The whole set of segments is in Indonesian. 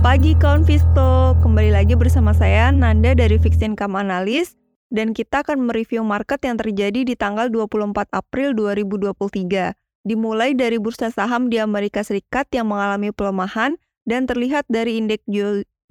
pagi kawan Visto, kembali lagi bersama saya Nanda dari Fixed Income Analyst dan kita akan mereview market yang terjadi di tanggal 24 April 2023. Dimulai dari bursa saham di Amerika Serikat yang mengalami pelemahan dan terlihat dari indeks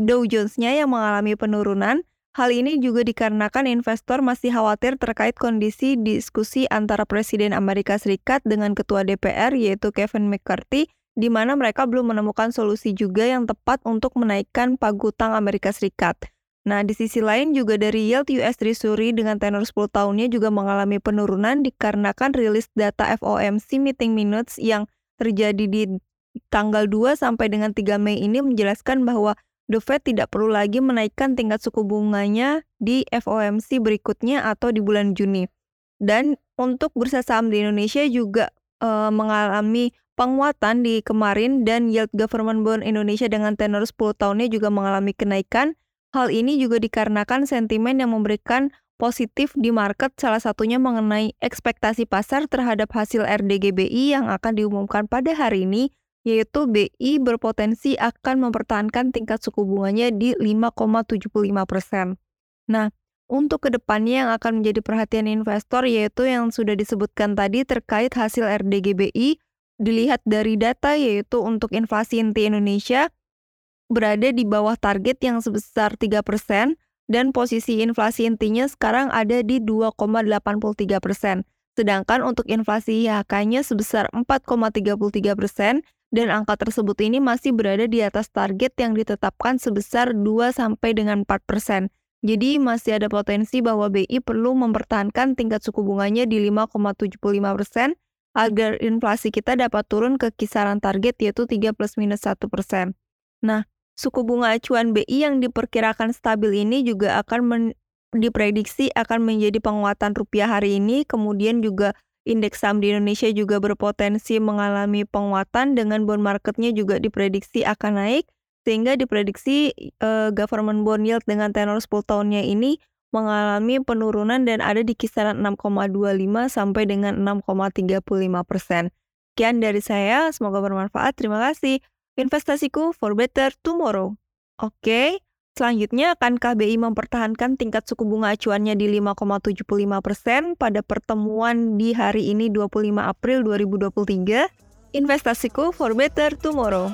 Dow Jones-nya yang mengalami penurunan. Hal ini juga dikarenakan investor masih khawatir terkait kondisi diskusi antara Presiden Amerika Serikat dengan Ketua DPR yaitu Kevin McCarthy di mana mereka belum menemukan solusi juga yang tepat untuk menaikkan pagutang Amerika Serikat. Nah, di sisi lain juga dari yield US Treasury dengan tenor 10 tahunnya juga mengalami penurunan dikarenakan rilis data FOMC meeting minutes yang terjadi di tanggal 2 sampai dengan 3 Mei ini menjelaskan bahwa The Fed tidak perlu lagi menaikkan tingkat suku bunganya di FOMC berikutnya atau di bulan Juni. Dan untuk bursa saham di Indonesia juga uh, mengalami penguatan di kemarin dan yield government bond Indonesia dengan tenor 10 tahunnya juga mengalami kenaikan. Hal ini juga dikarenakan sentimen yang memberikan positif di market salah satunya mengenai ekspektasi pasar terhadap hasil RDGBI yang akan diumumkan pada hari ini yaitu BI berpotensi akan mempertahankan tingkat suku bunganya di 5,75%. Nah, untuk ke depannya yang akan menjadi perhatian investor yaitu yang sudah disebutkan tadi terkait hasil RDGBI dilihat dari data yaitu untuk inflasi inti Indonesia berada di bawah target yang sebesar 3% dan posisi inflasi intinya sekarang ada di 2,83%. Sedangkan untuk inflasi IHK-nya sebesar 4,33% dan angka tersebut ini masih berada di atas target yang ditetapkan sebesar 2 sampai dengan 4%. Jadi masih ada potensi bahwa BI perlu mempertahankan tingkat suku bunganya di 5,75% agar inflasi kita dapat turun ke kisaran target yaitu 3 plus minus 1 persen. Nah, suku bunga acuan BI yang diperkirakan stabil ini juga akan diprediksi akan menjadi penguatan rupiah hari ini, kemudian juga indeks saham di Indonesia juga berpotensi mengalami penguatan dengan bond marketnya juga diprediksi akan naik, sehingga diprediksi uh, government bond yield dengan tenor 10 tahunnya ini mengalami penurunan dan ada di kisaran 6,25 sampai dengan 6,35 persen. Sekian dari saya, semoga bermanfaat. Terima kasih. Investasiku for better tomorrow. Oke, selanjutnya akan KBI mempertahankan tingkat suku bunga acuannya di 5,75 persen pada pertemuan di hari ini 25 April 2023. Investasiku for better tomorrow.